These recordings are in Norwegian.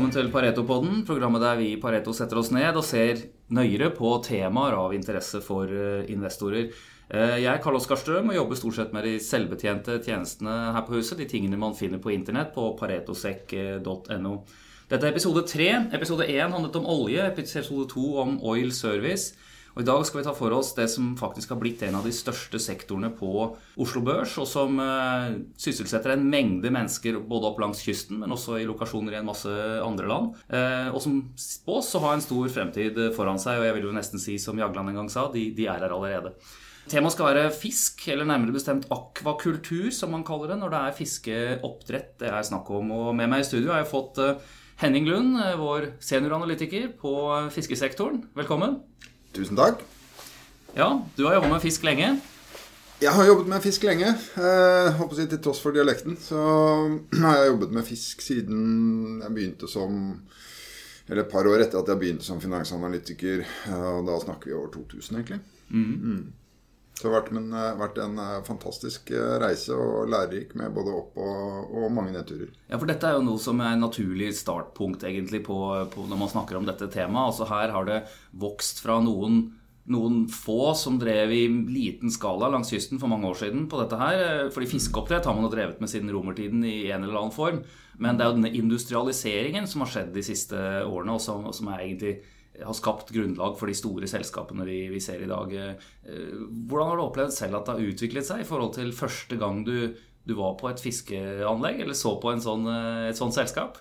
Velkommen til Pareto-podden, programmet der vi i Pareto setter oss ned og ser nøyere på temaer av interesse for eh, investorer. Eh, Jeg Karl Oskar Strøm og jobber stort sett med de selvbetjente tjenestene her på huset. De tingene man finner på internett på paretosec.no. Dette er episode tre. Episode én handlet om olje, episode to om oil service. Og I dag skal vi ta for oss det som faktisk har blitt en av de største sektorene på Oslo Børs, og som eh, sysselsetter en mengde mennesker både opp langs kysten, men også i lokasjoner i en masse andre land. Eh, og som spås å ha en stor fremtid foran seg, og jeg vil jo nesten si som Jagland en gang sa, de, de er her allerede. Temaet skal være fisk, eller nærmere bestemt akvakultur, som man kaller det når det er fiskeoppdrett det er snakk om. Og med meg i studio har jeg fått eh, Henning Lund, vår senioranalytiker på fiskesektoren. Velkommen. Tusen takk. Ja, du har jobba med fisk lenge. Jeg har jobbet med fisk lenge. Eh, håper si Til tross for dialekten så har jeg jobbet med fisk siden jeg begynte som Eller et par år etter at jeg begynte som finansanalytiker. eh, Og da snakker vi over 2000, egentlig. Mm. Så det har vært en, eh, vært en eh, fantastisk eh, reise og lærerik med både opp- og, og mange nedturer. Ja, for dette er jo noe som er en naturlig startpunkt egentlig på, på når man snakker om dette temaet. Altså Her har det vokst fra noen, noen få som drev i liten skala langs kysten for mange år siden på dette her. Fordi fiskeoppdrett har man jo drevet med siden romertiden i en eller annen form. Men det er jo denne industrialiseringen som har skjedd de siste årene, og som, som er egentlig har skapt grunnlag for de store selskapene vi, vi ser i dag. Eh, Hvordan har du opplevd selv at det har utviklet seg i forhold til første gang du, du var på et fiskeanlegg, eller så på en sånn, eh, et sånt selskap?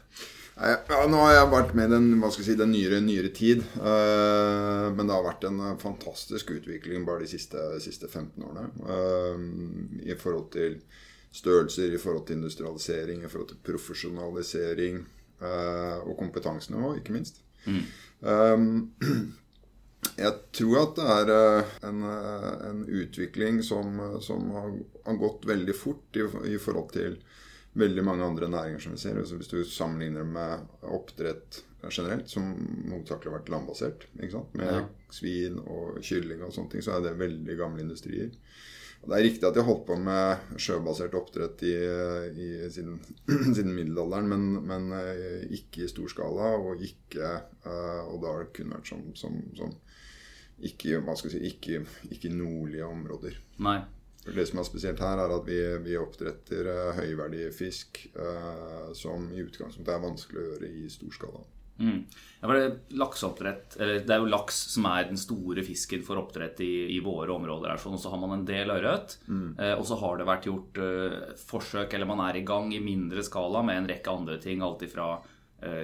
Ja, nå har jeg vært med i den, hva skal jeg si, den nyere, nyere tid. eh, men det har vært en fantastisk utvikling bare de siste, siste 15 årene. I forhold til størrelser, i forhold til industrialisering, i forhold til profesjonalisering eh, og kompetansenivå, ikke minst. Um, jeg tror at det er eh, en, eh, en utvikling som, som har, har gått veldig fort i, i forhold til veldig mange andre næringer som vi ser. Altså hvis du sammenligner med oppdrett generelt, som hovedsakelig har vært landbasert, ikke sant? med Ja. svin og kylling og sånne ting, så er det veldig gamle industrier. Det er riktig at jeg har holdt på med sjøbasert oppdrett i, i, siden, siden middelalderen, men, men eh, ikke i stor skala, og ikke eh, Og da har det kun vært som, som, som ikke, si, ikke, ikke nordlige områder. Nei. Det som er spesielt her, er at vi, vi oppdretter uh, høyverdig fisk eh, som i utgangspunktet er vanskelig å gjøre i stor skala. Mm. Ja, det, eller det er jo laks som er den store fisken for oppdrett i, i våre områder. her, sånn, og så har man en del ørret. Eh, og så har det vært gjort eh, forsøk, eller man er i gang i mindre skala med en rekke andre ting. Alt ifra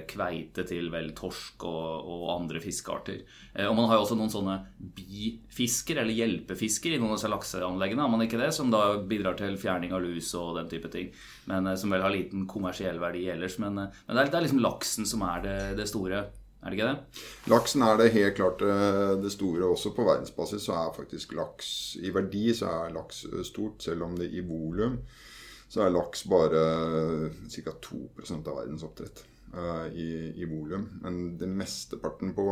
kveite til vel torsk og, og andre fiskearter. Eh, og man har jo også noen sånne bifisker, eller hjelpefisker, i noen av disse lakseanleggene. Har man ikke det? Som da bidrar til fjerning av lus og den type ting. Men eh, som vel har liten kommersiell verdi ellers. Men, eh, men det, er, det er liksom laksen som er det, det store. Er det ikke det? Laksen er det helt klart eh, det store. Også på verdensbasis så er faktisk laks I verdi så er laks eh, stort, selv om det i volum så er laks bare ca. 2 av verdens oppdrett eh, i, i volum. Men den mesteparten på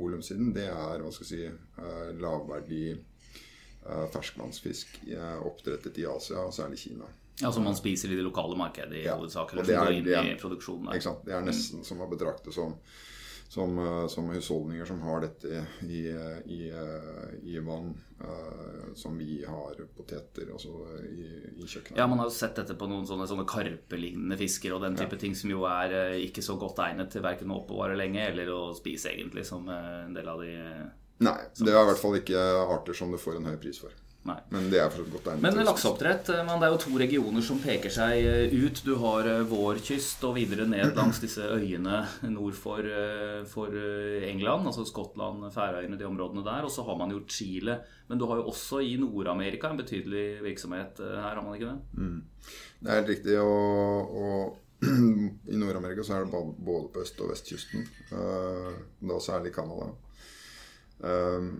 volumsiden, det er hva skal jeg si, eh, lavverdig eh, ferskvannsfisk oppdrettet i Asia, og særlig Kina. Ja, Som man spiser i det lokale markedet i Ja, hovedsak? Eller det er- det er-? Det er nesten som å betrakte som, som, eh, som husholdninger som har dette i, i, eh, i vann, uh, som vi har poteter altså i, i kjøkkenet. Ja, Man har jo sett dette på noen sånne, sånne karpelignende fisker og den type ting som jo er uh, ikke så godt egnet til verken å oppbevare lenge eller å spise, egentlig, som uh, en del av de Nei, det er i hvert fall ikke arter som du får en høy pris for. Nei. Men det er for godt egnet. Men lakseoppdrett, eh, men det er jo to regioner som peker seg eh, ut. Du har eh, vår kyst og videre ned langs disse øyene nord for, for England, altså Skottland, Færøyene, de områdene der. Og så har man jo Chile. Men du har jo også i Nord-Amerika en betydelig virksomhet her, har man ikke det? Det er helt riktig. Og, og i Nord-Amerika så er det både på øst- og vestkysten. da særlig Canada.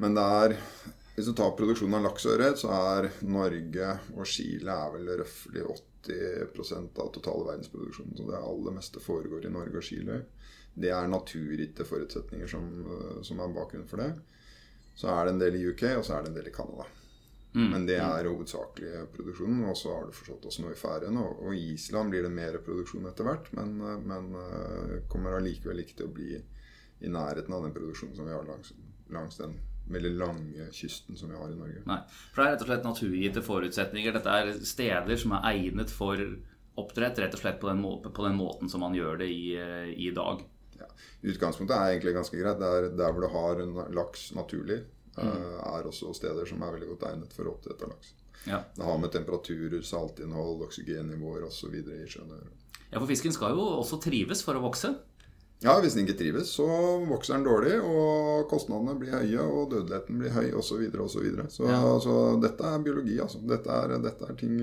Men det er Hvis du tar produksjonen av laks og ørret, så er Norge og Chile er vel røftlig 80% av totale verdensproduksjonen. Så det aller meste foregår i Norge og Chile. Det er naturgitte forutsetninger som, eh, som er bakgrunnen for det. Så er det en del i UK, og så er det en del i Canada. Mm. Men det er hovedsakelig produksjonen. Og så har du forstått også noe i Færøyene. Og, og i Island blir det mer produksjon etter hvert, men, men kommer allikevel ikke til å bli i nærheten av den produksjonen som vi har langs, langs den veldig lange kysten som vi har i Norge. Nei, for Det er rett og slett naturgitte forutsetninger. Dette er steder som er egnet for oppdrett rett og slett på den, må på den måten som man gjør det i, eh, i dag. Ja. Utgangspunktet er egentlig ganske greit. Det er der hvor du har en laks naturlig, mm. Eh, er også steder som er veldig godt egnet for oppdrett av laks. Ja. Det har med temperaturer, saltinnhold, oksygennivåer osv. i sjøen å gjøre. Ja, for fisken skal jo også trives for å vokse. Ja, hvis den ikke trives, så vokser den dårlig, og kostnadene blir høye, og dødeligheten blir høy, osv. osv. Så, videre, så, ja. så dette er biologi, altså. Dette er, dette er ting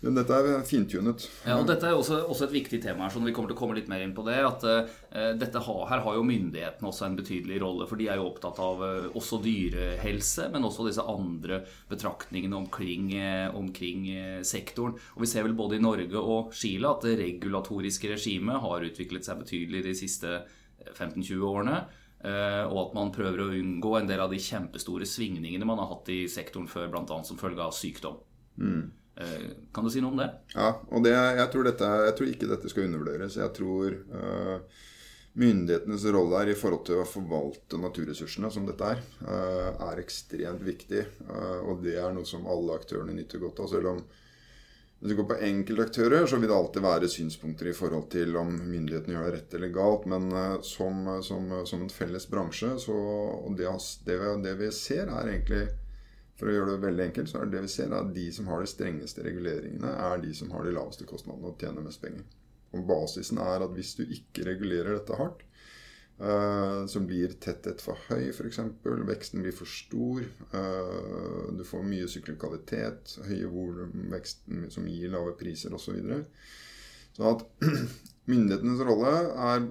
men dette er fintunet. Ja, og Dette er også, også, et viktig tema her, så vi kommer til å komme litt mer inn på det. at uh, dette har, Her har jo myndighetene også en betydelig rolle, for de er jo opptatt av uh, også dyrehelse, men også disse andre betraktningene omkring, uh, omkring sektoren. Og Vi ser vel både i Norge og Chile at det regulatoriske regimet har utviklet seg betydelig de siste 15-20 årene. og at man prøver å unngå en del av de kjempestore svingningene man har hatt i sektoren før, bl.a. som følge av sykdom. Mm. Eh, kan du si noe om det? Ja, og det, jeg, tror dette, jeg, tror ikke dette skal undervurderes. Jeg tror uh, myndighetenes rolle her i forhold til å forvalte naturressursene, som dette er, uh, er ekstremt viktig. Uh, og det er noe som alle aktørene nyter godt av. Selv om hvis du går på enkeltaktører, så vil det alltid være synspunkter i forhold til om myndighetene gjør det rett eller galt. Men som, som, som en felles bransje, så det, det, det vi ser, er egentlig for å gjøre det veldig enkelt, så er det det vi ser, at de som har de strengeste reguleringene, er de som har de laveste kostnadene og tjener mest penger. Og Basisen er at hvis du ikke regulerer dette hardt, uh, så blir tetthet for høy, f.eks. Veksten blir for stor. Uh, du får mye sykkelkvalitet, høye volumvekst som gir lave priser osv. Så, videre. så at myndighetenes rolle er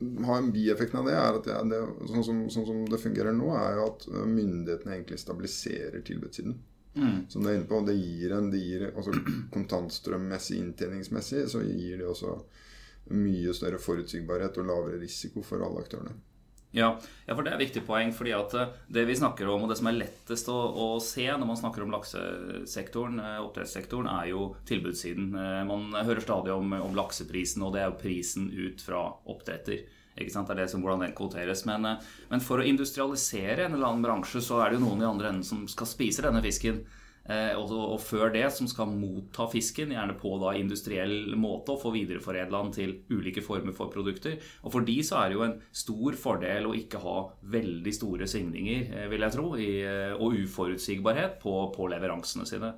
ha en bieffekt av det, er at det, det, sånn, som, sånn, som, det fungerer nå, er jo at øh, myndighetene egentlig stabiliserer tilbudssiden. Mm. Som du er inne på, det gir en det gir, altså Kontantstrømmessig, inntjeningsmessig, så gir det også mye større forutsigbarhet og lavere risiko for alle aktørene. Ja, ja, for det er et viktig poeng. fordi at øh, Det vi snakker om, og det som er lettest å, å se når man snakker om laksesektoren, øh, oppdrettssektoren, er jo tilbudssiden. Man hører stadig om, om lakseprisen, og det er jo prisen ut fra oppdretter. Ikke sant? Det er det som hvordan den kvoteres. Men, eh, men, for å industrialisere en eller annen bransje, så er det jo noen i andre enden som skal spise denne fisken. Eh, og, og, før det som skal motta fisken, gjerne på da industriell måte, og få videreforedla den til ulike former for produkter. Og for de så er det jo en stor fordel å ikke ha veldig store svingninger, eh, vil jeg tro, i, eh, og uforutsigbarhet på, på leveransene sine.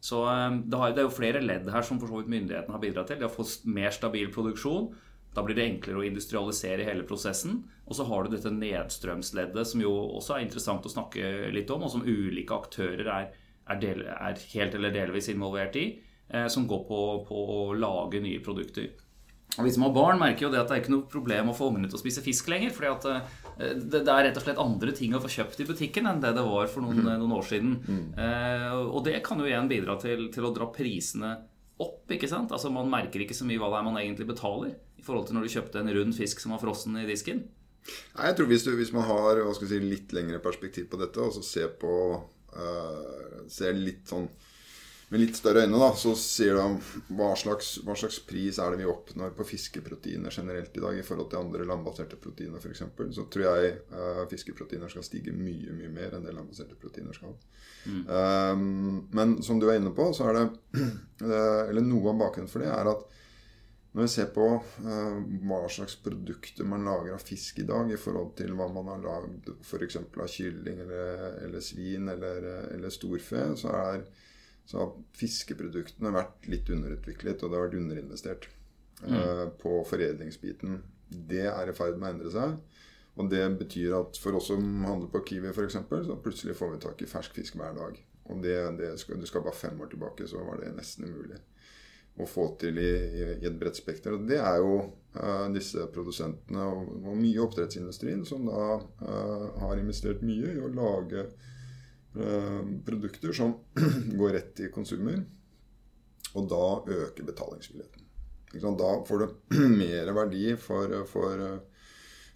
Så det, er jo flere ledd her som for så vidt myndighetene har bidratt til. De har fått mer stabil produksjon. Da blir det enklere å industrialisere hele prosessen. Og så har du dette nedstrømsleddet, som jo også er interessant å snakke litt om, og som ulike aktører er, er, del, er helt eller delvis involvert i, eh, som går på, på, å lage nye produkter. Og Vi som har barn, merker jo det at det er ikke noe problem å få ungene til å spise fisk lenger. fordi at eh, det, det, er rett og slett andre ting å få kjøpt i butikken enn det det var for noen, mm. noen år siden. Mm. Eh, og det kan jo igjen bidra til, til å dra prisene opp. ikke sant? Altså Man merker ikke så mye hva det er man egentlig betaler i forhold til når du kjøpte en rund fisk som var frossen i disken? Nei, jeg tror hvis, du, hvis man har si, litt lengre perspektiv på dette, og så ser på uh, Ser litt sånn med litt større øyne, da, så sier du hva slags, hva slags pris er det vi oppnår på fiskeproteiner generelt i dag i forhold til andre landbaserte proteiner f.eks. Så tror jeg uh, fiskeproteiner skal stige mye mye mer enn det landbaserte proteiner skal. Mm. Um, men som du er inne på, så er det Eller noe av bakgrunnen for det er at når vi ser på uh, hva slags produkter man lager av fisk i dag, i forhold til hva man har lagd f.eks. av kylling eller, eller svin eller, eller, storfe, så, er, så har fiskeproduktene vært litt underutviklet, og det har vært underinvestert mm. uh, på foredlingsbiten. Det er i ferd med å endre seg. Og det betyr at for oss som handler på Kiwi f.eks., så plutselig får vi tak i fersk fisk hver dag. Og det, det skal, du skal bare fem år tilbake, så var det nesten umulig å få til i, i, et bredt spekter. Det er jo uh, disse produsentene og, og, mye oppdrettsindustrien som da uh, har investert mye i å lage uh, produkter som går rett til konsumer, og da øker betalingsmuligheten. Da får du mer verdi for, for,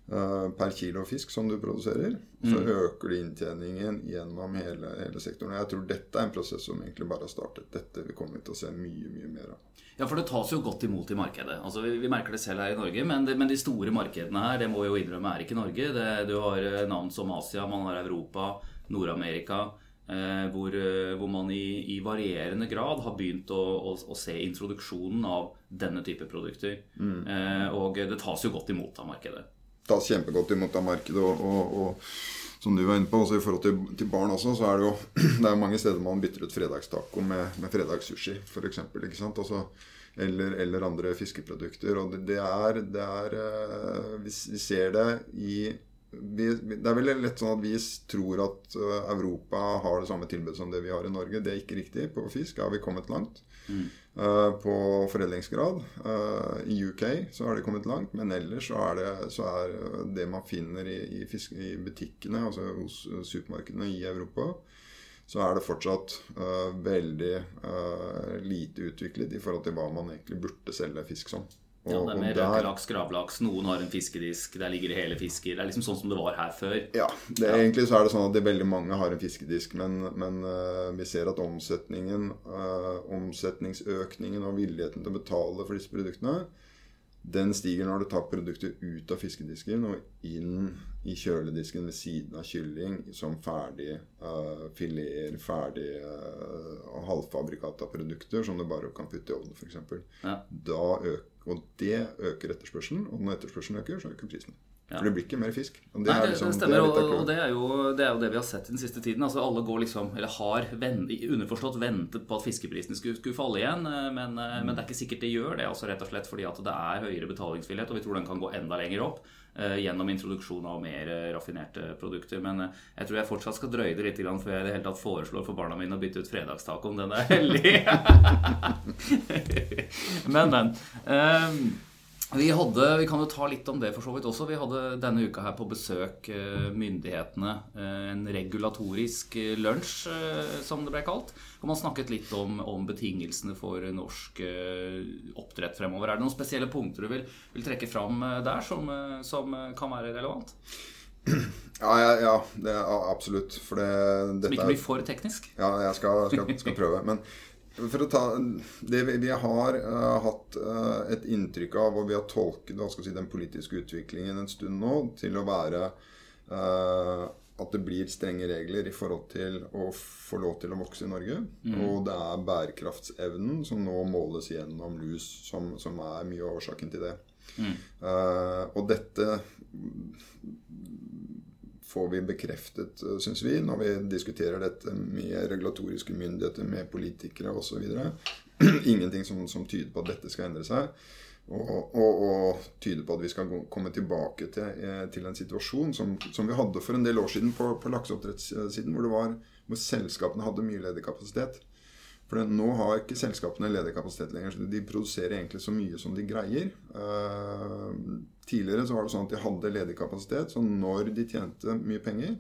per kilo fisk som du produserer, så mm. øker du inntjeningen gjennom hele, hele, sektoren. Jeg tror dette er en prosess som egentlig bare har startet. Dette vi kommer til å se mye, mye mer av. Ja, for det tas jo godt imot i markedet. Altså, vi, vi merker det selv her i Norge, men, det, men, de store markedene her, det må vi jo innrømme, er ikke Norge. Det, du har eh, navn som Asia, man har Europa, Nord-Amerika. Eh, hvor, eh, hvor, man i, i, varierende grad har begynt å, å, å, se introduksjonen av denne type produkter. Mm. Eh, og det tas jo godt imot av markedet. Tas kjempegodt imot av markedet. og, og, og som du var inne på, også i forhold til, til, barn også, så er det jo det er mange steder man bytter ut fredagstaco med, med fredagssushi, f.eks. Altså, eller, eller andre fiskeprodukter. Og det, er, det er vi, vi ser det i vi, det er veldig lett sånn at vi tror at uh, Europa har det samme tilbudet som det vi har i Norge. Det er ikke riktig. På fisk har vi kommet langt. Mm. Uh, på foredlingsgrad. Uh, I UK så har det kommet langt, men ellers så er det, så er det man finner i, i, fisk, i, butikkene, altså hos supermarkedene i Europa, så er det fortsatt veldig lite utviklet i forhold til hva man egentlig burde selge fisk som. Ja, det er med røkelaks, gravlaks, noen har en fiskedisk, der ligger det hele fisker. Det er liksom sånn som det var her før. Ja, det, ja. egentlig så er det sånn at det veldig mange har en fiskedisk, men, men uh, vi ser at omsetningen, uh, omsetningsøkningen og villigheten til å betale for disse produktene, den stiger når du tar produktet ut av fiskedisken og inn i kjøledisken ved siden av kylling som ferdig uh, fileter, ferdig uh, halvfabrikata produkter som du bare kan putte i ovnen, f.eks. Ja. Da øker og det øker etterspørselen, og når etterspørselen øker, så øker prisen. Ja. For det blir ikke mer fisk. Det, Nei, det, liksom, det stemmer, det og, det er, jo, det er, jo, det vi har sett den siste tiden. Altså Alle går liksom, eller har vent, underforstått ventet på at fiskeprisene skulle, skulle falle igjen. Eh, men, mm. men, det er ikke sikkert det gjør det. altså Rett og slett fordi at det er høyere betalingsvillighet, og vi tror den kan gå enda lenger opp. Uh, gjennom introduksjon av mer uh, raffinerte produkter. Men uh, jeg tror jeg fortsatt skal drøye det litt før jeg i det hele tatt foreslår for barna mine å bytte ut fredagstacoen. Den er hellig! men, men. Um, vi, hadde, vi kan jo ta litt om det for så vidt også. Vi hadde denne uka her på besøk eh, myndighetene. Eh, en regulatorisk eh, lunsj, som det ble kalt. Og man snakket litt om, om betingelsene for norsk oppdrett fremover. Er det noen spesielle punkter du vil, vil trekke fram der som, som, kan være relevant? Ja, ja, ja det er absolutt. For det, som ikke blir for teknisk? Ja, jeg skal, skal, skal prøve. Men for å ta det vi, vi har uh, hatt uh, et inntrykk av, og vi har tolket si, den politiske utviklingen en stund nå, til å være uh, at det blir strenge regler i forhold til å få lov til å vokse i Norge. Mm. Og det er bærekraftsevnen som nå måles gjennom lus, som, som er mye av årsaken til det. Mm. og dette får vi bekreftet, eh, syns vi, når vi diskuterer dette med regulatoriske myndigheter, med politikere osv. Ingenting som, som, tyder på at dette skal endre seg. Og, og, og tyder på at vi skal komme tilbake til, eh, til en situasjon som, som, vi hadde for en del år siden på, på lakseoppdrettssiden, hvor, hvor selskapene hadde mye ledig kapasitet. For nå har ikke selskapene ledig kapasitet lenger. så De produserer egentlig så mye som de greier. Uh, tidligere så var det sånn at de hadde ledig kapasitet, så når de tjente mye penger,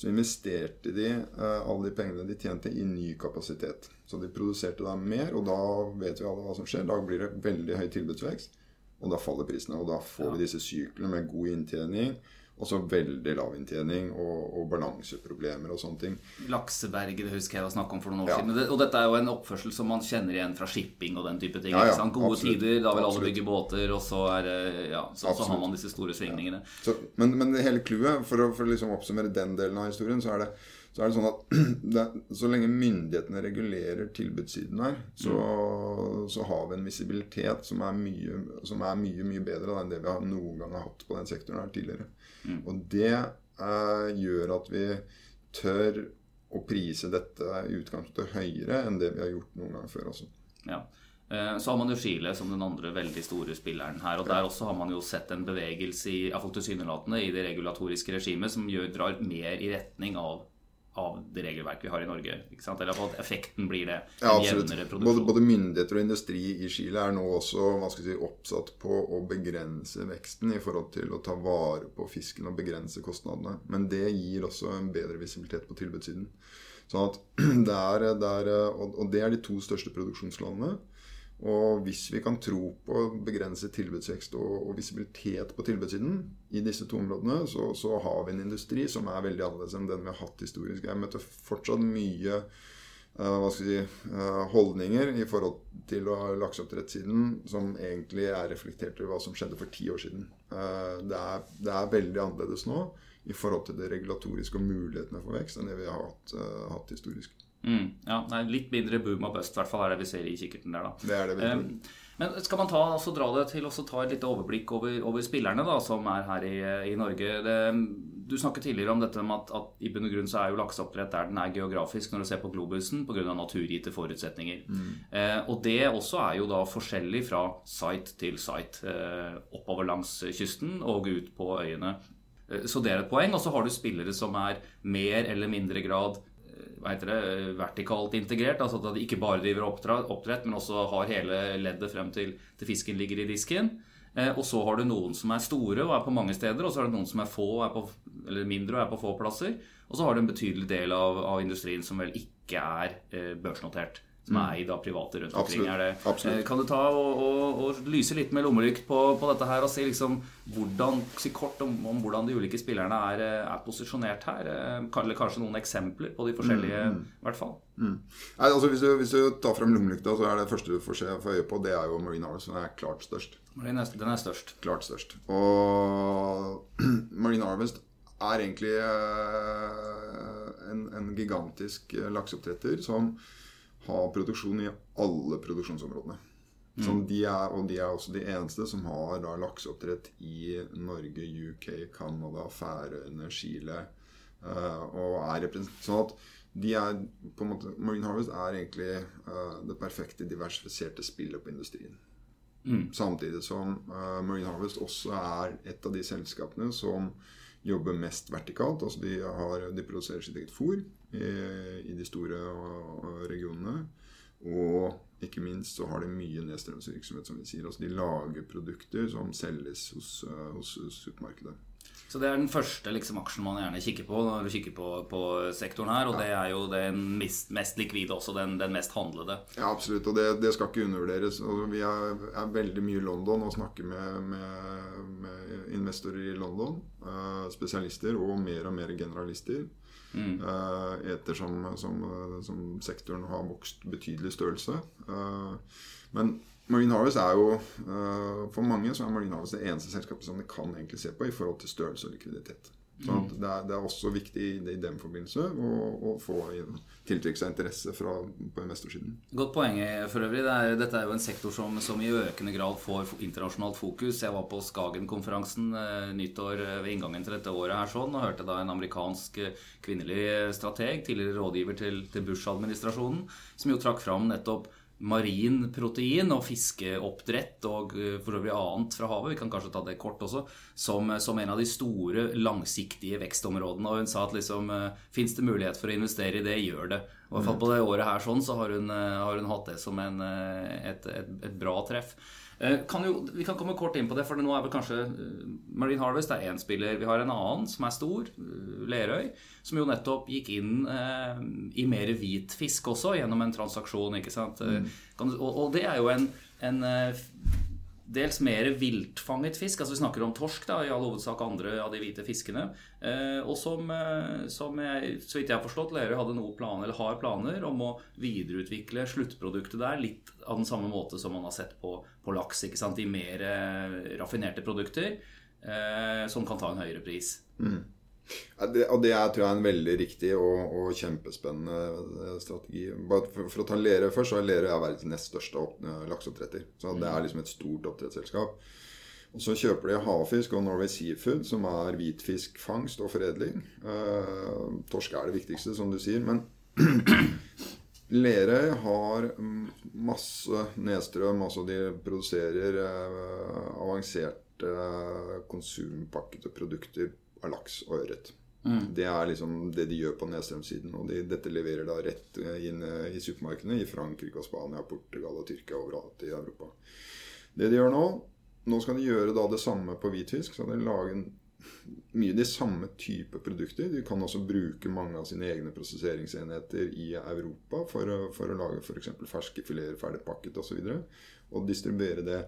så investerte de uh, alle de pengene de tjente, i ny kapasitet. Så de produserte da mer, og da vet vi alle hva som skjer. Da blir det veldig høy tilbudsvekst, og da faller prisene. Og da får vi disse syklene med god inntjening og så veldig lav inntjening og, og, balanseproblemer og sånne ting. Lakseberget det husker jeg var snakk om for noen år ja. siden. Og dette er jo en oppførsel som man kjenner igjen fra shipping og den type ting. Ja, ja, Gode absolutt, tider, da vil alle bygge båter, og så, er, ja, så, så har man disse store svingningene. Så, men, men hele clouet, for å for liksom oppsummere den delen av historien, så er det så er det sånn at det, så lenge myndighetene regulerer tilbudssiden her, så, mm. så, har vi en visibilitet som er, mye, som er mye, mye bedre enn det vi har noen gang har hatt på den sektoren her tidligere. Mm. Og det eh, gjør at vi tør å prise dette i utgangspunktet høyere enn det vi har gjort noen gang før også. Ja. Eh, så har man jo Chile som den andre veldig store spilleren her. og Der også har man jo sett en bevegelse i, tilsynelatende i det regulatoriske regimet som gjør, drar mer i retning av av det regelverket vi har i Norge. Ikke sant? Eller at effekten blir det. Ja, absolutt. Både, både, myndigheter og industri i Chile er nå også hva skal si, oppsatt på å begrense veksten i forhold til å ta vare på fisken og begrense kostnadene. Men det gir også en bedre visibilitet på tilbudssiden. Sånn at det er, det er, og det er de to største produksjonslandene. Og hvis vi kan tro på begrenset tilbudsvekst og, og visibilitet på tilbudssiden i disse to områdene, så, så, har vi en industri som er veldig annerledes enn den vi har hatt historisk. Jeg møter fortsatt mye uh, si, uh, holdninger i forhold til lakseoppdrettssiden som egentlig er reflektert i hva som skjedde for ti år siden. Uh, det, er, det, er, veldig annerledes nå i forhold til det regulatoriske og mulighetene for vekst enn det vi har hatt, hatt historisk. Mm, ja, nei, Litt mindre boom og bust, i hvert fall er det vi ser i kikkerten der. da. Det er det vi um, men skal man ta, altså, dra det til å ta et lite overblikk over, over, spillerne da, som er her i, i Norge? Det, du snakket tidligere om dette med at, at i bunn og grunn så er jo lakseoppdrett der den er geografisk når du ser på globusen pga. naturgitte forutsetninger. Mm. Eh, og det også er jo da forskjellig fra site til site. Eh, oppover langs kysten og ut på øyene. Eh, så det er et poeng. Og så har du spillere som er mer eller mindre grad det, vertikalt integrert. altså At de ikke bare driver oppdrett, men også har hele leddet frem til, til fisken ligger i disken. Eh, og så har du noen som er store og er på mange steder, og så har du noen som er få er på, eller mindre og er på få plasser. Og så har du en betydelig del av, av industrien som vel ikke er eh, børsnotert som er eid av private rundt omkring. Absolutt. Eh, kan du ta og, og, og, lyse litt med lommelykt på, på, dette her og si, liksom, hvordan, si kort om, om, hvordan de ulike spillerne er, eh, er posisjonert her? Eh, eller kanskje noen eksempler på de forskjellige, mm, mm. i hvert fall. Mm. Nei, altså hvis, du, hvis, du, tar frem lommelykta, så er det første du får se for øye på, det er jo Marine Harvest, som er klart størst. Den er, den er størst. Klart størst. Og Marine Harvest er egentlig en, en gigantisk lakseoppdretter som ha produksjon i alle produksjonsområdene. Mm. De er, og de er også de eneste som har da lakseoppdrett i Norge, UK, Canada, Færøyene, Chile. Uh, og er Sånn at de er på en måte Marine Harvest er egentlig uh, det perfekte diversifiserte spillet på industrien. Mm. Samtidig som uh, Marine Harvest også er et av de selskapene som jobber mest vertikalt. Altså de, har, de produserer sitt eget fôr i, i de store regionene. Og ikke minst så har de mye nedstrømsvirksomhet, som vi sier. Altså de lager produkter som selges hos, hos supermarkedet. Så det er den første liksom, aksjen man gjerne kikker på når du kikker på, på sektoren her. Og ja. det er jo den mest, mest likvide også, den, den, mest handlede. Ja, absolutt. Og det, det skal ikke undervurderes. Og vi er, er, veldig mye i London og snakker med, med, med investorer i London. Uh, spesialister og mer og mer generalister. Mm. Uh, ettersom som, som, sektoren har vokst betydelig størrelse. Uh, men Marine Harvest er jo uh, For mange så er Marine Harvest det eneste selskapet som de kan egentlig se på i forhold til størrelse og likviditet. Så mm. det, er, det, er, også viktig i, den forbindelse å, å få tiltrekke seg interesse fra, på investorsiden. Godt poeng for øvrig. Det er, dette er jo en sektor som, som, i økende grad får internasjonalt fokus. Jeg var på Skagen-konferansen eh, nyttår eh, ved inngangen til dette året her sånn, og hørte da en amerikansk eh, kvinnelig strateg, tidligere rådgiver til, til Bush-administrasjonen, som jo trakk fram nettopp marin protein og fiskeoppdrett og eh, for øvrig annet fra havet, vi kan kanskje ta det kort også, som, som en av de store, langsiktige vekstområdene. Og hun sa at liksom eh, fins det mulighet for å investere i det, gjør det. Og i hvert fall på det året her sånn, så har hun, eh, har hun hatt det som en, et, et, et bra treff. Eh, kan jo, vi kan komme kort inn på det, for nå er vel kanskje eh, Marine Harvest er én spiller. Vi har en annen som er stor, eh, Lerøy, som jo nettopp gikk inn eh, i mer hvit fisk også gjennom en transaksjon. ikke sant? Mm. Og, og, det er jo en, en dels mer viltfanget fisk. altså Vi snakker om torsk, da, i all hovedsak andre av de hvite fiskene. Eh, og som, eh, som jeg, så vidt jeg har forstått, Lerøy hadde noen planer, eller har planer om å videreutvikle sluttproduktet der litt av den samme måte som man har sett på, på laks. ikke sant, I mer eh, raffinerte produkter som kan ta en høyere pris. Mm. Det, og det er, tror jeg er en veldig riktig og, og kjempespennende eh, strategi. Bare for, for, å ta Lerøy først, så er Lerøy verdens nest største eh, lakseoppdretter. Så det er liksom et stort oppdrettsselskap. Og Så kjøper de havfisk og Norway Seafood, som er hvitfiskfangst og foredling. Eh, torsk er det viktigste, som du sier. Men Lerøy har masse nedstrøm. Altså de produserer eh, avanserte uh, konsumpakkede produkter av laks og ørret. Mm. Det er liksom det de gjør på nedstrømssiden. Og de, dette leverer da rett inn eh, i supermarkedene i Frankrike og Spania, Portugal og Tyrkia overalt i Europa. Det de gjør nå Nå skal de gjøre da det samme på hvitfisk. Så de lager mye de samme type produkter. De kan også bruke mange av sine egne prosesseringsenheter i Europa for for å lage f.eks. ferske fileter ferdigpakket osv. Og, så og distribuere det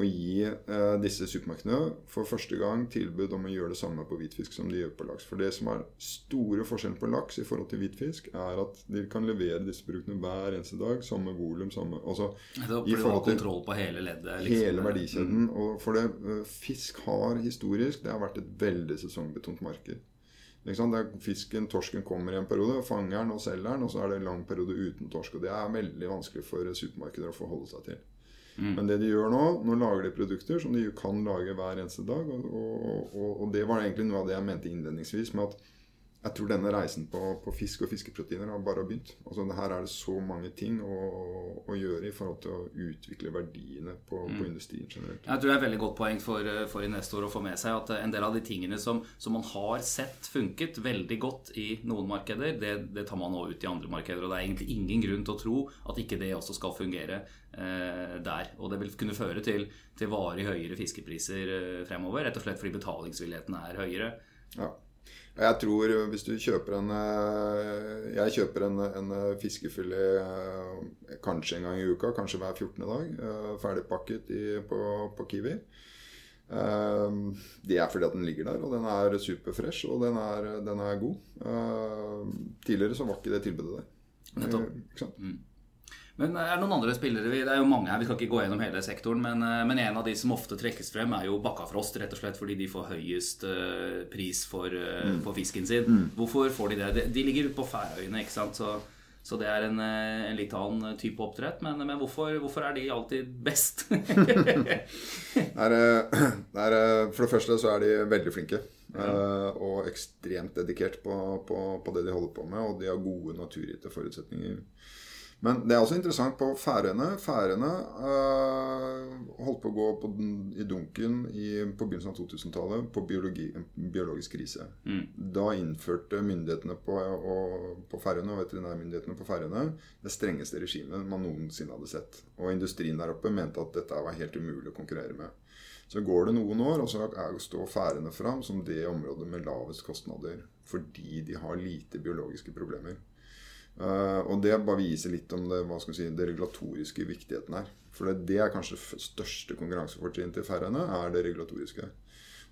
å gi eh, disse supermarkedene for første gang tilbud om å gjøre det samme på hvitfisk som de gjør på laks. For det som er store forskjellen på laks i forhold til hvitfisk, er at de kan levere disse produktene hver eneste dag. Samme volum, samme altså, I forhold til kontroll på hele leddet? Liksom. Hele verdikjeden. Mm. Og for det, eh, fisk har historisk det har vært et veldig sesongbetont marked. Fisken, torsken kommer i en periode, fanger den og selger den, og så er det en lang periode uten torsk. Og det er veldig vanskelig for supermarkeder å forholde seg til. Mm. Men det de gjør nå, nå lager de produkter som de kan lage hver eneste dag. Og, og, og, og det var egentlig noe av det jeg mente innledningsvis med at jeg tror denne reisen på, på, fisk og fiskeproteiner har bare begynt. Altså, her er det så mange ting å, å, gjøre i forhold til å utvikle verdiene på, mm. på industrien generelt. Jeg tror det er et veldig godt poeng for, for investor å få med seg at en del av de tingene som, som, man har sett funket veldig godt i noen markeder, det, det, tar man nå ut i andre markeder. Og det er egentlig ingen grunn til å tro at ikke det også skal fungere eh, der. Og det vil kunne føre til, til varig høyere fiskepriser eh, fremover, rett og slett fordi betalingsvilligheten er høyere. Ja. Jeg tror eh, hvis du kjøper en eh, Jeg kjøper en, en fiskefilet eh, kanskje en gang i uka, kanskje hver 14. dag. Ferdigpakket i, på, på, Kiwi. Det er fordi at den ligger der, og den er superfresh, og den er, den er god. Tidligere så var ikke det tilbudet der. Nettopp. Ikke sant? Mm. Men er det noen andre spillere Det er jo mange her, vi skal ikke gå gjennom hele sektoren. Men, eh, men en av de som ofte trekkes frem, er jo Bakkafrost. Rett og slett fordi de får høyest uh, pris for, mm. for, fisken sin. Mm. Hvorfor får de det? De, ligger på Færøyene, ikke sant. Så, så det er en, en, litt annen type oppdrett. Men, men hvorfor, hvorfor, er de alltid best? det er, det er, for det første så er de veldig flinke. Ja. og ekstremt dedikert på, på, på, det de holder på med. Og de har gode naturgitte forutsetninger. Men det er også interessant på Færøyene. Færøyene øh, holdt på å gå på den, i dunken i, på begynnelsen av 2000-tallet på biologi, biologisk krise. Mm. Da innførte myndighetene på, og, på Færøyene og veterinærmyndighetene på Færøyene det strengeste regimet man noensinne hadde sett. Og industrien der oppe mente at dette var helt umulig å konkurrere med. Så går det noen år, og så står Færøyene fram som det området med lavest kostnader. Fordi de har lite biologiske problemer. Uh, og det bare viser litt om det, si, det regulatoriske viktigheten her. For det, det er kanskje det største konkurransefortrinnet til Færøyene, er det regulatoriske.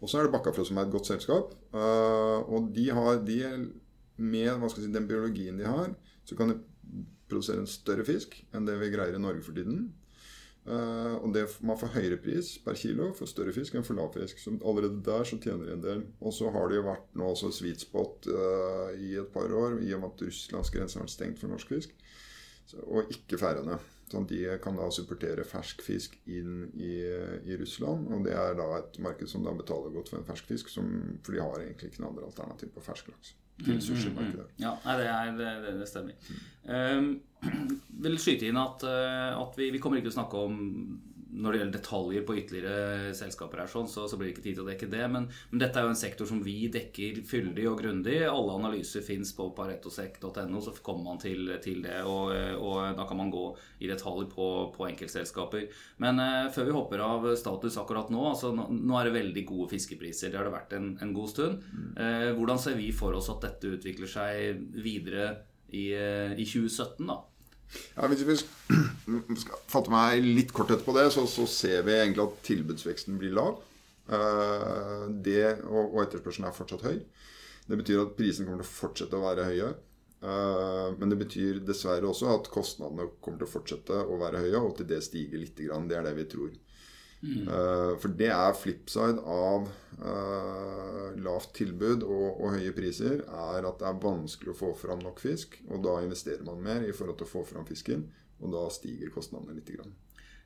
Og så er det Bakkafjord som er et godt selskap. Uh, og de har, de, med si, den biologien de har, så kan de produsere en større fisk enn det vi greier i Norge for tiden. Uh, og det, man får høyere pris per kilo for større fisk enn for lav fisk. Så allerede der så tjener de en del. Og så har det jo vært nå også sweet spot uh, i et par år i og med at Russlands grense har vært stengt for norsk fisk. Så, og ikke Færøyene. Sånn de kan da supportere fersk fisk inn i, i, Russland. Og det er da et marked som da betaler godt for en fersk fisk, som, for de har egentlig ikke noe andre alternativ på fersk laks til mm, mm. Mm. Ja, det, er, det, det stemmer. Um, vil skyte inn at, eh, at vi, vi, kommer ikke til å snakke om når det gjelder detaljer på ytterligere selskaper, her, sånn, så, så, blir det ikke tid til å dekke det. Men, men, dette er jo en sektor som vi dekker fyldig og grundig. Alle analyser fins på paretosek.no, så kommer man til, til det. Og, og, da kan man gå i detalj på, på enkeltselskaper. Men eh, før vi hopper av status akkurat nå, altså nå, nå, er det veldig gode fiskepriser. Det har det vært en, en god stund. Eh, hvordan ser vi for oss at dette utvikler seg videre i, uh, i 2017, da? Ja, hvis vi skal fatte meg litt kort etterpå det, så, så, ser vi egentlig at tilbudsveksten blir lav. Uh, det, og, og etterspørselen er fortsatt høy. Det betyr at prisene kommer til å fortsette å være høye. Uh, men det betyr dessverre også at kostnadene kommer til å fortsette å være høye, og til det stiger litt. Det er det vi tror. Uh, for det er flipside av uh, lavt tilbud og, og, høye priser, er at det er vanskelig å få fram nok fisk. Og da investerer man mer i forhold til å få fram fisken, og da stiger kostnadene litt. Grann.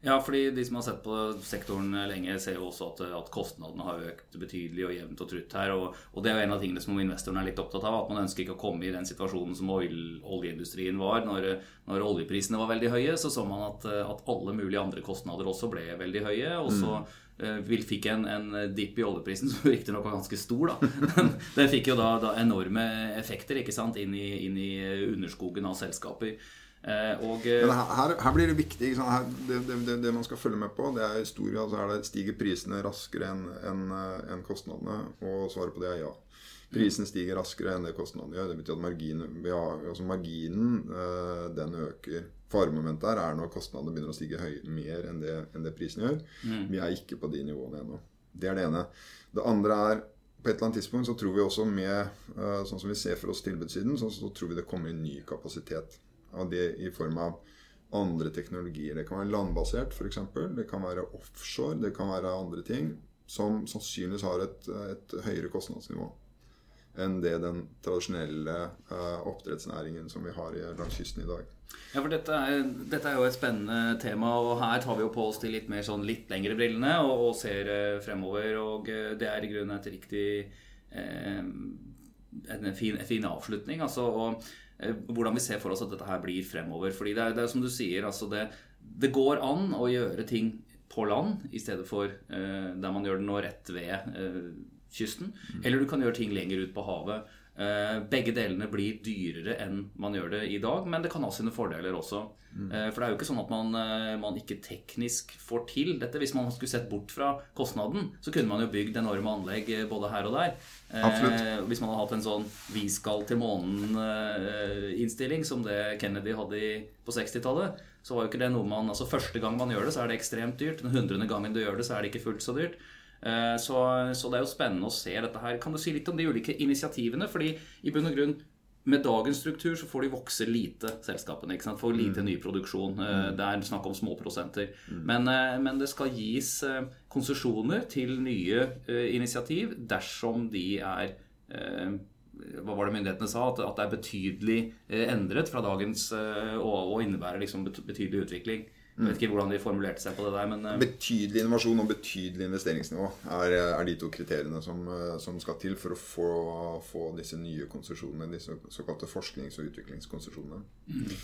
Ja, fordi de som har sett på sektoren lenge, ser jo også at, at kostnadene har økt betydelig og jevnt og trutt her. Og, og, det er jo en av tingene som investorene er litt opptatt av. At man ønsker ikke å komme i den situasjonen som oljeindustrien var. Når, når, oljeprisene var veldig høye, så så man at, at, alle mulige andre kostnader også ble veldig høye. Og så mm. Eh, vi fikk en, en dipp i oljeprisen som riktignok var ganske stor. da. Den, den fikk jo da, da, enorme effekter ikke sant, inn i, inn i underskogen av selskaper. Og, Men her, her, blir det viktig. Her, det, det, det, man skal følge med på, det er historie. Altså er Stiger prisene raskere enn en, en kostnadene? Og svaret på det er ja. Prisen stiger raskere enn det kostnadene gjør. Det betyr at marginen, ja, altså marginen den øker. Faremomentet her er når kostnadene begynner å stige høy, mer enn det, enn det prisen gjør. Mm. Vi er ikke på de nivåene ennå. Det er det ene. Det andre er på et eller annet tidspunkt så tror vi også med Sånn som vi ser for oss tilbudssiden, så, så tror vi det kommer en ny kapasitet. Av det i form av andre teknologier. Det kan være landbasert, f.eks. Det kan være offshore. Det kan være andre ting som sannsynligvis har et, et høyere kostnadsnivå enn det den tradisjonelle uh, oppdrettsnæringen som vi har langs kysten i dag. Ja, for dette er, dette er, jo et spennende tema, og her tar vi jo på oss de litt mer sånn litt lengre brillene og, og ser uh, fremover. Og uh, det er i grunnen et riktig en fin, en fin, avslutning. altså, og hvordan vi ser for oss at dette her blir fremover. fordi det er, det er som du sier, altså det, det, går an å gjøre ting på land i stedet for der man gjør det nå rett ved kysten. Eller du kan gjøre ting lenger ut på havet. Eh, begge delene blir dyrere enn man gjør det i dag, men det kan ha sine fordeler også. Mm. Eh, for det er jo ikke sånn at man, eh, man, ikke teknisk får til dette. Hvis man skulle sett bort fra kostnaden, så kunne man jo bygd enorme anlegg både her og der. Absolutt. Hvis man hadde hatt en sånn 'vi skal til månen'-innstilling som det Kennedy hadde på 60-tallet, så var jo ikke det noe man altså Første gang man gjør det, så er det ekstremt dyrt. Den hundrede gangen du gjør det, så er det ikke fullt så dyrt. Eh, så, så, det er jo spennende å se dette her. Kan du si litt om de ulike initiativene? Fordi i bunn og grunn med dagens struktur så får de vokse lite, selskapene. ikke sant? Får lite mm. ny produksjon. Eh, mm. Det er snakk om småprosenter. Mm. Men, eh, men det skal gis konsesjoner til nye initiativ dersom de er hva var det myndighetene sa? At, det er betydelig endret fra dagens og, og innebærer liksom betydelig utvikling. Jeg vet ikke hvordan de formulerte seg på det der, men uh... Betydelig innovasjon og betydelig investeringsnivå er, er de to kriteriene som, eh, som, skal til for å få, få disse nye konsesjonene, disse såkalte forsknings- og utviklingskonsesjonene. Mm.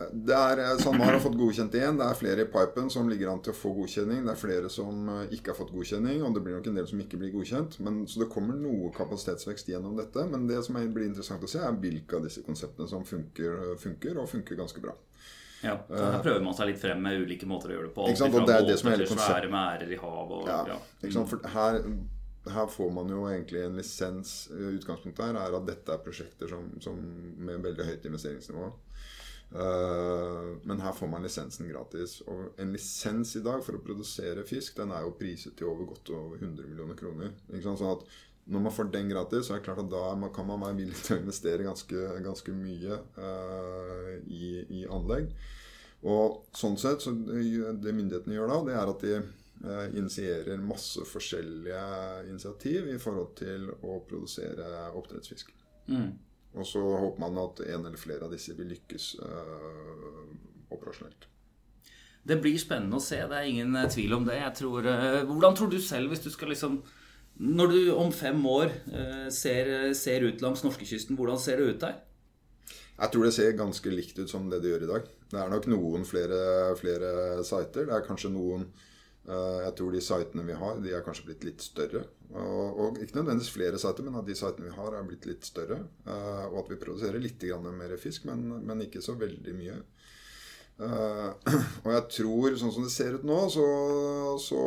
Det er, SalMar har fått godkjent igjen. Det er flere i pipen som ligger an til å få godkjenning. Det er flere som ikke har fått godkjenning, og det blir nok en del som ikke blir godkjent. Men, så det kommer noe kapasitetsvekst gjennom dette. Men det som blir interessant å se, er hvilke av disse konseptene som funker, funker og funker ganske bra. Ja, Her eh, prøver man seg litt frem med ulike måter å gjøre det på. Alt fra båter til svære mærer i havet. Og, ja, ikke sant? For her, her, får man jo egentlig en lisens. Utgangspunktet her er at dette er prosjekter som, som med veldig høyt investeringsnivå. Uh, men her får man lisensen gratis. Og en lisens i dag for å produsere fisk, den er jo priset til over godt over 100 millioner kroner. Sånn at når man får den gratis, så er det klart at da kan man være villig til å investere ganske, ganske mye uh, i, i, anlegg. Og sånn sett, så det, myndighetene gjør da, det er at de uh, initierer masse forskjellige initiativ i forhold til å produsere oppdrettsfisk. Mm. Og så håper man at en eller flere av disse vil lykkes uh, operasjonelt. Det blir spennende å se, det er ingen tvil om det. Tror, hvordan tror du selv, hvis du skal liksom når du om fem år eh, ser, ser ut langs norskekysten, hvordan ser det ut der? Jeg tror det ser ganske likt ut som det det gjør i dag. Det er nok noen flere, flere sider. Det er kanskje noen eh, Jeg tror de sitene vi har, de er kanskje blitt litt større. Og, og ikke nødvendigvis flere sider, men at de sitene vi har, er blitt litt større. Eh, og at vi produserer litt mer fisk, men, men ikke så veldig mye. og jeg tror, sånn som det ser ut nå, så, så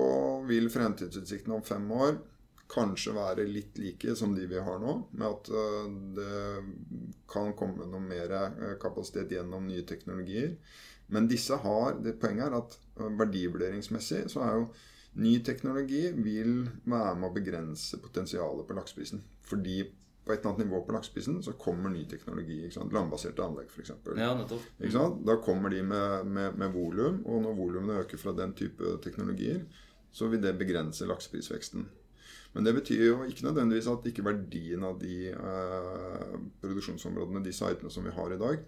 vil fremtidsutsiktene om fem år kanskje være litt like som de vi har nå, med at eh, det kan komme noe mer eh, kapasitet gjennom nye teknologier. Men disse har, det poenget er at eh, verdivurderingsmessig så er jo ny teknologi vil være med å begrense potensialet på lakseprisen. Fordi på et eller annet nivå på lakseprisen så kommer ny teknologi. Landbaserte anlegg, f.eks. Ja, da kommer de med, med, med volum, og når volumene øker fra den type teknologier, så vil det begrense lakseprisveksten. Men det betyr jo ikke nødvendigvis at ikke verdien av de eh, produksjonsområdene, de sitene som vi har i dag,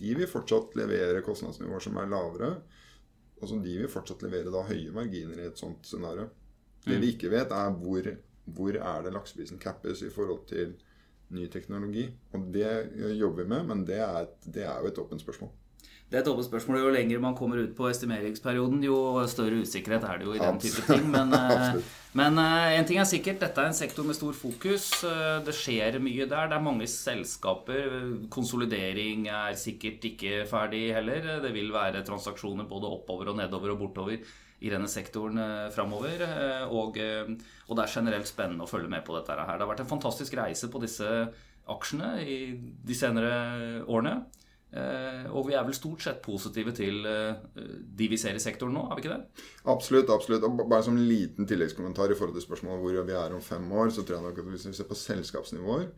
de vil fortsatt levere kostnadsnivåer som er lavere. Altså de vil fortsatt levere da høye marginer i et sånt scenario. Det vi mm. ikke vet, er hvor, hvor er det lakseprisen cappes i forhold til ny teknologi. Og det jobber vi med, men det er, det er jo et åpent spørsmål. Det er et åpent spørsmål. Jo lenger man kommer ut på estimeringsperioden, jo større usikkerhet er det jo i den type ting. Men, men en ting er sikkert, dette er en sektor med stor fokus. Det skjer mye der. Det er mange selskaper. Konsolidering er sikkert ikke ferdig heller. Det vil være transaksjoner både oppover og nedover og bortover i denne sektoren framover. Og, og det er generelt spennende å følge med på dette her. Det har vært en fantastisk reise på disse aksjene i de senere årene. Eh, og vi er vel stort sett positive til eh, de vi ser i sektoren nå, er vi ikke det? Absolutt. absolutt. Og bare som en liten tilleggskommentar i forhold til spørsmålet hvor vi er om fem år, så tror jeg nok at hvis vi ser på selskapsnivåer,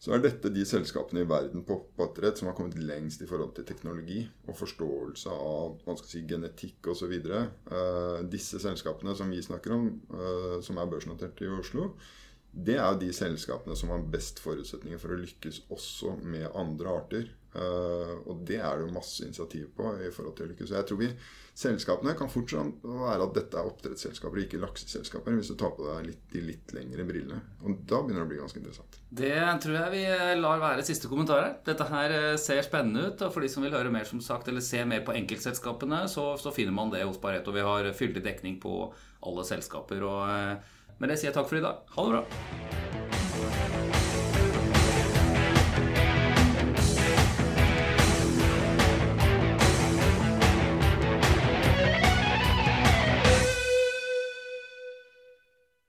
så er dette de selskapene i verden på oppdrett som har kommet lengst i forhold til teknologi og forståelse av man skal si, genetikk osv. Uh, eh, disse selskapene som vi snakker om, som er børsnotert i Oslo, det er jo de selskapene som har best forutsetninger for å lykkes også med andre arter. Uh, og det er det jo masse initiativ på i forhold til å lykkes. Jeg tror vi, selskapene kan fortsatt være at dette er oppdrettsselskaper, ikke lakseselskaper, hvis du tar på deg litt, de litt lengre brillene. Og da begynner det å bli ganske interessant. Det tror jeg vi lar være siste kommentar her. Dette her eh, ser spennende ut. Og for de som vil høre mer, som sagt, eller se mer på enkeltselskapene, så, så finner man det hos Pareto. Vi har fyldig dekning på alle selskaper. og eh, med det sier jeg takk for i dag. Ha det bra.